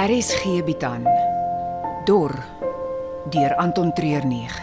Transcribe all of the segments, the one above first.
RSG bied aan Dor deur Anton Treurnig.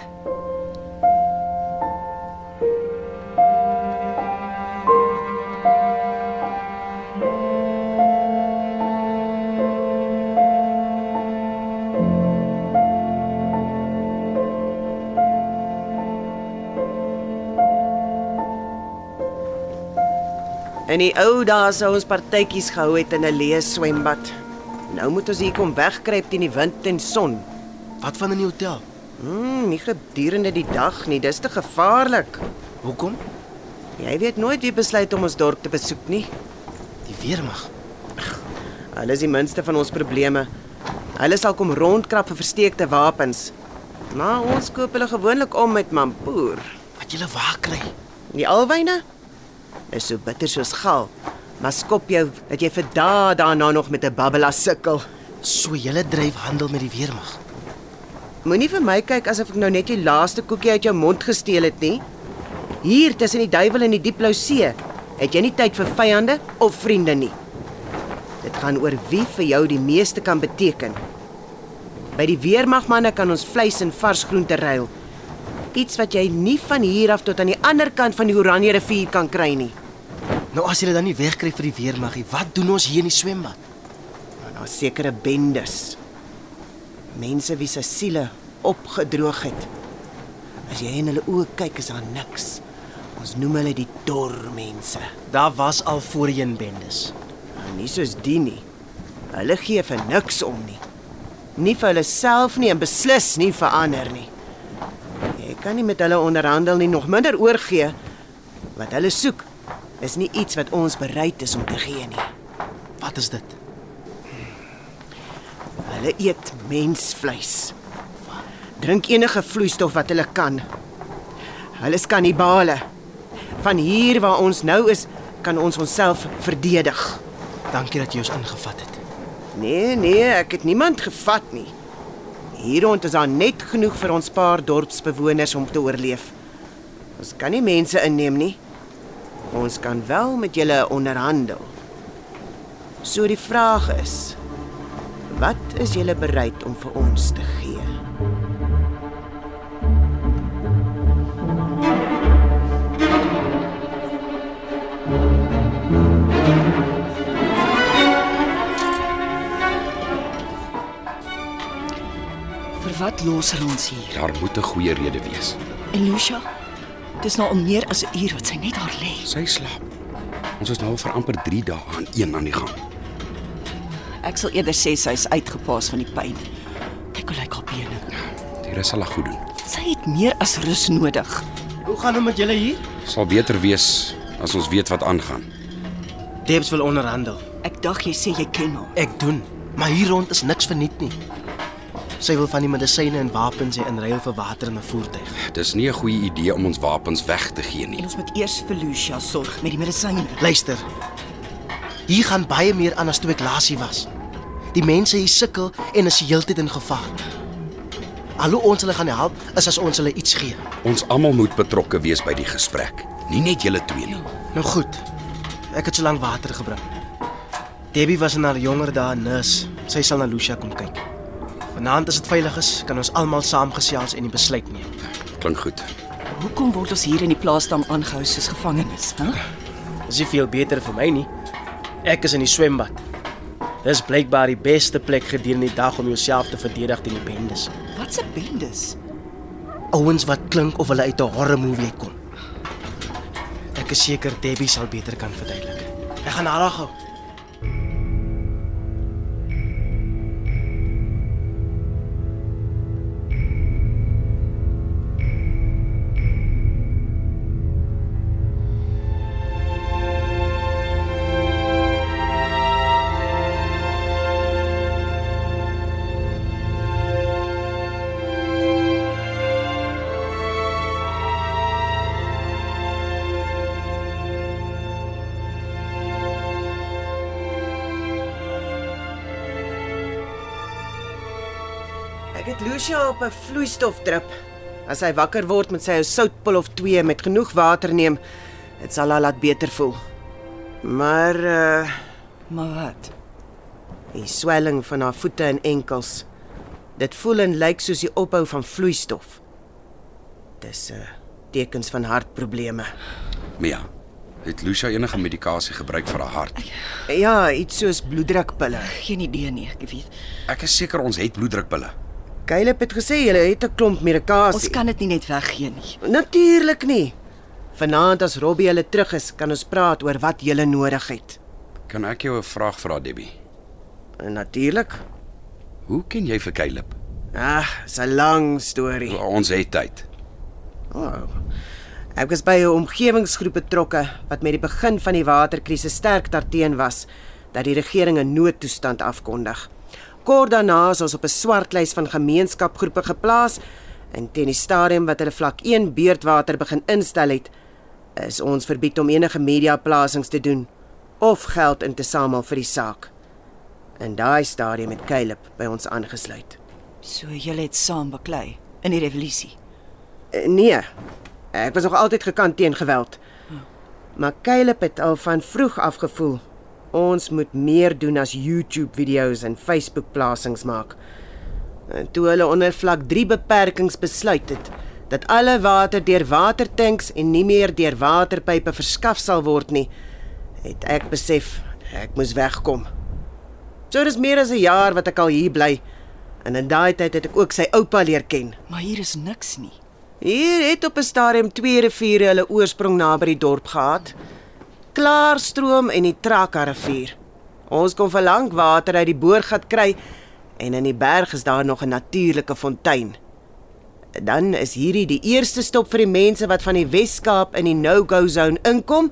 In die ou dae sou ons partytjies gehou het in 'n leë swembad. Nou moet ons hier kom wegkruip teen die wind en son. Wat van in die hotel? Hmm, nie gedurende die dag nie, dis te gevaarlik. Hoekom? Jy weet nooit wie besluit om ons dorp te besoek nie. Die weermag. Hulle is die minste van ons probleme. Hulle sal kom rondkrap vir versteekte wapens. Maar ons koop hulle gewoonlik om met mampoer. Wat jy waar kry? Die alwyne is so bitter soos gal. Maar skop jou dat jy vir dae daarna nog met 'n babbela sukkel. So jy dryf handel met die weermag. Moenie vir my kyk asof ek nou net die laaste koekie uit jou mond gesteel het nie. Hier tussen die duiwel en die diep blou see, het jy nie tyd vir vyande of vriende nie. Dit gaan oor wie vir jou die meeste kan beteken. By die weermagmanne kan ons vleis en vars groente ruil. Iets wat jy nie van hier af tot aan die ander kant van die Oranje rivier kan kry nie. Nou as jy dit dan nie wegkry vir die weermaggie, wat doen ons hier in die swembad? Daar is sekere bendes. Mense wie se siele opgedroog het. As jy in hulle oë kyk, is daar niks. Ons noem hulle die dormense. Daar was al voorheen bendes. Nou nie soos die nie. Hulle gee vir niks om nie. Nie vir hulle self nie en beslis nie vir ander nie. Jy kan nie met hulle onderhandel nie, nog minder oorgee. Wat hulle soek is nie iets wat ons bereid is om te gee nie. Wat is dit? Hulle eet mensvleis. Drink enige vloeistof wat hulle kan. Hulle is kannibale. Van hier waar ons nou is, kan ons onsself verdedig. Dankie dat jy ons ingevat het. Nee, nee, ek het niemand gevat nie. Hier rond is daar net genoeg vir ons paar dorpsbewoners om te oorleef. Ons kan nie mense inneem nie. Ons kan wel met julle onderhandel. So die vraag is, wat is julle bereid om vir ons te gee? Vir wat los hulle ons hier? Daar moet 'n goeie rede wees. En Lucia? Dis nou al meer as 'n uur wat sy net daar lê. Sy slaap. Ons is nou al vir amper 3 dae aan een aan die gang. Ek sal eerder sê sy is uitgepaas van die pyn. Kyk hoe lyk haar bene. Die rus sal haar goed doen. Sy het meer as rus nodig. Hoe gaan dit met julle hier? Sal beter wees as ons weet wat aangaan. Debs wil onderhandel. Ek dink jy sê jy ken haar. Ek doen, maar hier rond is niks verniet nie. Sy wil van die medisyne en wapens hê in ruil vir water en 'n voertuig. Dis nie 'n goeie idee om ons wapens weg te gee En nie. ons moet eers vir Lucia sorg met die medisyne. Luister. Hier gaan baie meer aan as toe ek laas hier was. Die mense hier sukkel en is heeltyd in gevaar. Al hoe ons hulle gaan help is as ons hulle iets gee. Ons almal moet betrokke wees by die gesprek, nie net julle twee nie. Nou goed. Ek het so lank water gebring. Debbie was in haar jonger dae nurse. Sy sal na Lucia kom kyk. Vanaand as dit veilig is, kan ons almal saamgesels en 'n besluit neem. Klink goed. Hoekom word ons hier in die plaasdam aangehou soos gevangenes, hè? Dis nie veel beter vir my nie. Ek is in die swembad. Dis blykbaar die beste plek gedurende die dag om jouself te verdedig teen die bendes. Wat se bendes? Ouens wat klink of hulle uit 'n horror movie uitkom. Ek is seker Debbie sal beter kan verduidelik. Ek gaan haar gou. Ek het Lucia op 'n vloeistofdrip. As hy wakker word met sy ou soutpil of 2 met genoeg water neem, dit sal haar laat beter voel. Maar uh Maar wat? Die swelling van haar voete en enkels. Dit voel en lyk soos die ophou van vloeistof. Dis 'n uh, tekens van hartprobleme. Mia, het Lucia enige medikasie gebruik vir haar hart? Ja, iets soos bloeddrukpille. Geen idee nie, ek weet. Ek is seker ons het bloeddrukpille. Caleb het gesê jy het 'n klomp medikasie. Ons kan dit nie net weggee nie. Natuurlik nie. Vanaand as Robbie hulle terug is, kan ons praat oor wat jy nodig het. Kan ek jou 'n vraag vra, Debbie? Natuurlik. Hoe ken jy vir Caleb? Ag, dis 'n lang storie. Ons het tyd. Oh. Ek was by 'n omgewingsgroep betrokke wat met die begin van die waterkrisis sterk daarteen was dat die regering 'n noodtoestand afkondig. Kort daarna is ons op 'n swartlys van gemeenskapgroepe geplaas en teen die stadium wat hulle vlak 1 beurtwater begin instel het, is ons verbied om enige mediaplasings te doen of geld in te samel vir die saak. In daai stadium het Caleb by ons aangesluit. So julle het saam beklei in die revolusie. Uh, nee. Ek was nog altyd gekant teen geweld. Maar Caleb het al van vroeg af gevoel ons moet meer doen as YouTube video's en Facebook plasings maak. En toe hulle onder vlak 3 beperkings besluit het dat alle water deur watertanks en nie meer deur waterpype verskaf sal word nie, het ek besef ek moes wegkom. So dis meer as 'n jaar wat ek al hier bly. En in daai tyd het ek ook sy oupa leer ken. Maar hier is niks nie. Hier het op 'n stadium twee riviere hulle oorsprong naby die dorp gehad. Klaarstroom en die Traka rivier. Ons kon vir lank water uit die boorgat kry en in die berg is daar nog 'n natuurlike fontein. Dan is hierdie die eerste stop vir die mense wat van die Wes-Kaap in die no-go zone inkom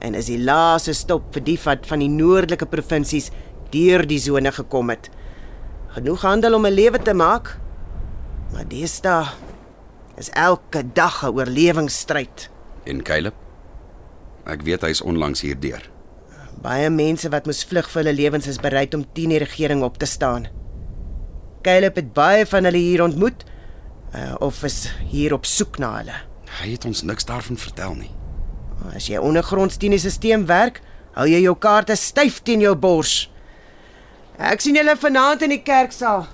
en is die laaste stop vir die wat van die noordelike provinsies deur die sone gekom het. Genoeg handel om 'n lewe te maak. Maar deesdae is elke dag 'n oorlewingsstryd. En Caleb? Ek weet hy is onlangs hierdeur. Baie mense wat moes vlug vir hulle lewens is bereid om teen die regering op te staan. Caleb het baie van hulle hier ontmoet uh, of is hier op soek na hulle. Hy het ons niks daarvan vertel nie. As jy ondergronds teen die stelsel werk, hou jy jou kaarte styf teen jou bors. Ek sien julle vanaand in die kerksaal.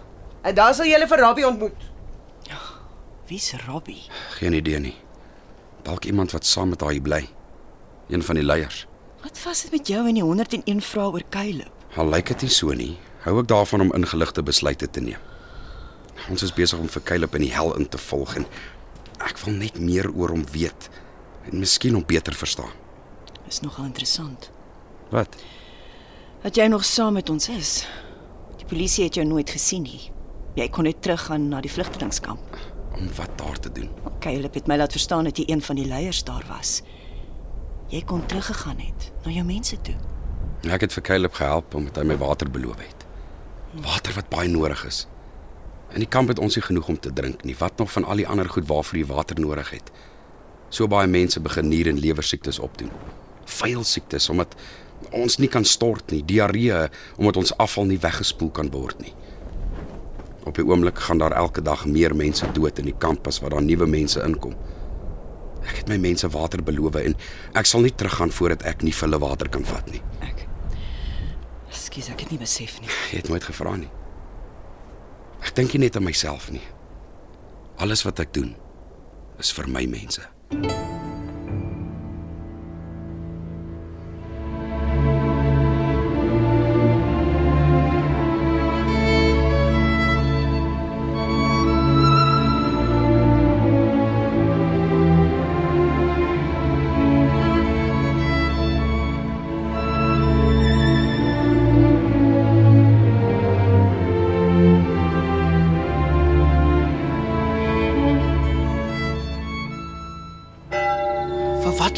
En daar sal julle vir Robbie ontmoet. Wie's Robbie? Geen idee nie. Dalk iemand wat saam met haar bly. Een van die leiers. Wat was dit met jou en die 101 vrae oor Caleb? Al lyk dit nie so nie. Hou ek daarvan om ingeligte besluite te neem. Ons is besig om vir Caleb in die hel in te volg en ek wil net meer oor hom weet en miskien hom beter verstaan. Is nogal interessant. Wat? Dat jy nog saam met ons is. Die polisie het jou nooit gesien nie. Jy kon net teruggaan na die vlugtelingkamp. Om wat daar te doen? Caleb het my laat verstaan dat jy een van die leiers daar was. Jy kon teruggegaan het na jou mense toe. Ek het vir Caleb gehelp omdat hy my water beloof het. Water wat baie nodig is. In die kamp het ons nie genoeg om te drink nie. Wat nog van al die ander goed waarvoor jy water nodig het? So baie mense begin nier en lewersiektes opdoen. Vuil siektes omdat ons nie kan stort nie, diarree omdat ons afval nie weggespoel kan word nie. Op die oomblik gaan daar elke dag meer mense dood in die kamp as wat daar nuwe mense inkom. Ek het my mense water beloof en ek sal nie teruggaan voordat ek nie vir hulle water kan vat nie. Ek Ekskuus, ek het nie besef nie. Jy het nooit gevra nie. Ek dink nie net aan myself nie. Alles wat ek doen is vir my mense. Vir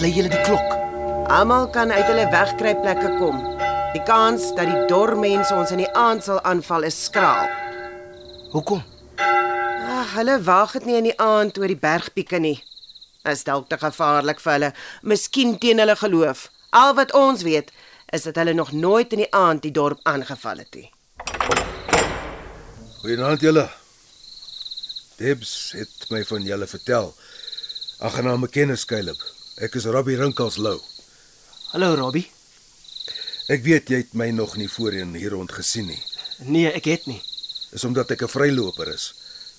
lê julle die klok? Almal kan uit hulle wegkruipplekke kom. Die kans dat die dormense ons in die aand sal aanval is skraal. Hoekom? Ag, hulle wag dit nie in die aand oor die bergpieke nie. Is dalk te gevaarlik vir hulle, miskien teen hulle geloof. Al wat ons weet is dat hulle nog nooit in die aand die dorp aangeval het nie. Goeienaand julle. Debs het my van julle vertel. Aggenaam kennis Caleb. Ek is Robbie Rinkels Lou. Hallo Robbie. Ek weet jy het my nog nie voorheen hier rond gesien nie. Nee, ek het nie. Is omdat ek 'n vryloper is.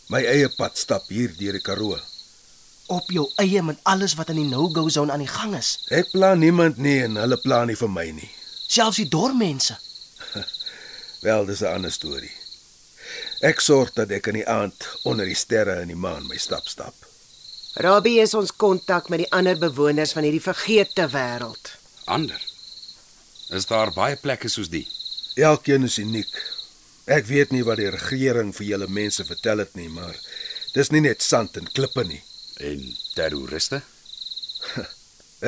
My eie pad stap hier deur die Karoo. Op jou eie met alles wat in die no-go zone aan die gang is. Ek pla niemand nie en hulle pla nie vir my nie. Selfs die dorpmense. Wel, dis 'n ander storie. Ek sorg dat ek in die aand onder die sterre in die maan my stap stap. Robbie is ons kontak met die ander bewoners van hierdie vergete wêreld. Ander. Is daar baie plekke soos die? Elkeen is uniek. Ek weet nie wat die regering vir julle mense vertel het nie, maar dis nie net sand en klippe nie. En terroriste?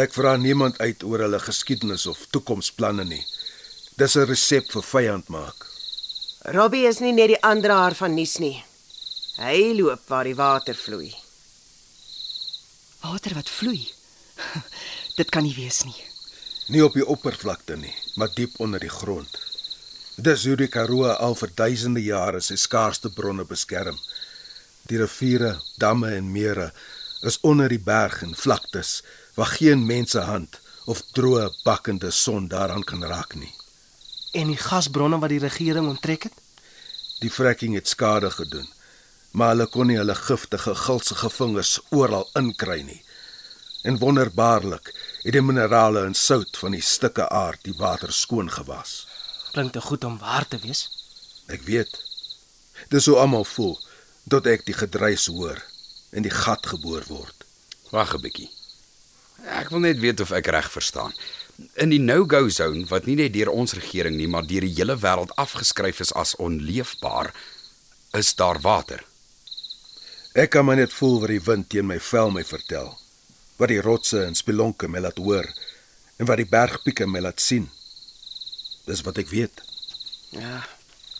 Ek vra niemand uit oor hulle geskiedenis of toekomsplanne nie. Dis 'n resep vir vyand maak. Robbie is nie net die aandraer van nuus nie. Hy loop waar die water vloei. Water wat vloei. Dit kan nie wees nie. Nie op die oppervlakte nie, maar diep onder die grond. Dis hoe die Karoo al vir duisende jare sy skaarste bronne beskerm. Die riviere, damme en mere is onder die berg en vlaktes waar geen mensehand of droë bakkende son daaraan kan raak nie. En die gasbronne wat die regering onttrek het? Die fracking het skade gedoen, maar hulle kon nie hulle giftige, gulsige vingers oral inkry nie. En wonderbaarlik het die minerale en sout van die stukke aard die water skoon gewas. Klink te goed om waar te wees. Ek weet. Dis hoe almal voel tot ek die gedruis hoor en die gat geboor word. Wag 'n bietjie. Ek wil net weet of ek reg verstaan. In die no-go zone wat nie net deur ons regering nie, maar deur die hele wêreld afgeskryf is as onleefbaar, is daar water. Ek kan maar net voel wat die wind teen my vel my vertel. Wat die rotse en spelonke my laat hoor en wat die bergpieke my laat sien. Dis wat ek weet. Ja.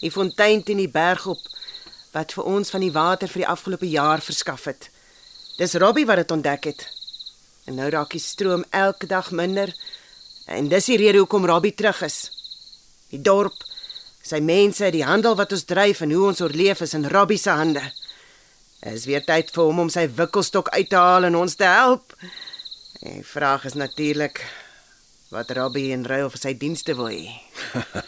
Die fontein teen die berg op wat vir ons van die water vir die afgelope jaar verskaf het. Dis Robbie wat dit ontdek het. En nou raak die stroom elke dag minder en dis die rede hoekom Robbie terug is. Die dorp, sy mense, die handel wat ons dryf en hoe ons oorleef is in Robbie se hande. Is weer tyd vir hom om sy wikkelstok uit te haal en ons te help. Die vraag is natuurlik wat Robbie in ruil vir sy dienste wil hê.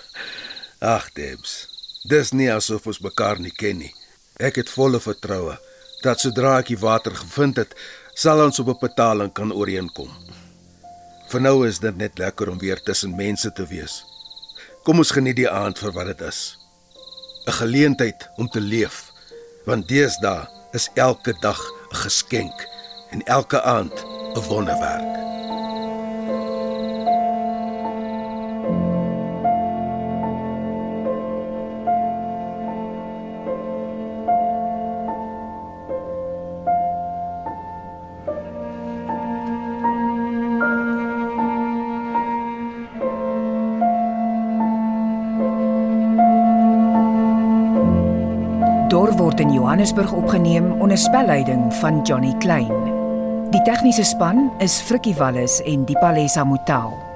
Ag, Debs. Dis nie asof ons mekaar nie ken nie. Ek het volle vertroue dat sodra ek die water gevind het, sal ons op 'n betaling kan ooreenkom. Vir nou is dit net lekker om weer tussen mense te wees. Kom ons geniet die aand vir wat dit is. 'n Geleentheid om te leef, want deesdae is elke dag 'n geskenk en elke aand 'n wonderwerk. Johannesburg opgeneem onder spelleiding van Johnny Klein. Die tegniese span is Frikkie Wallis en Dipalesa Motelo.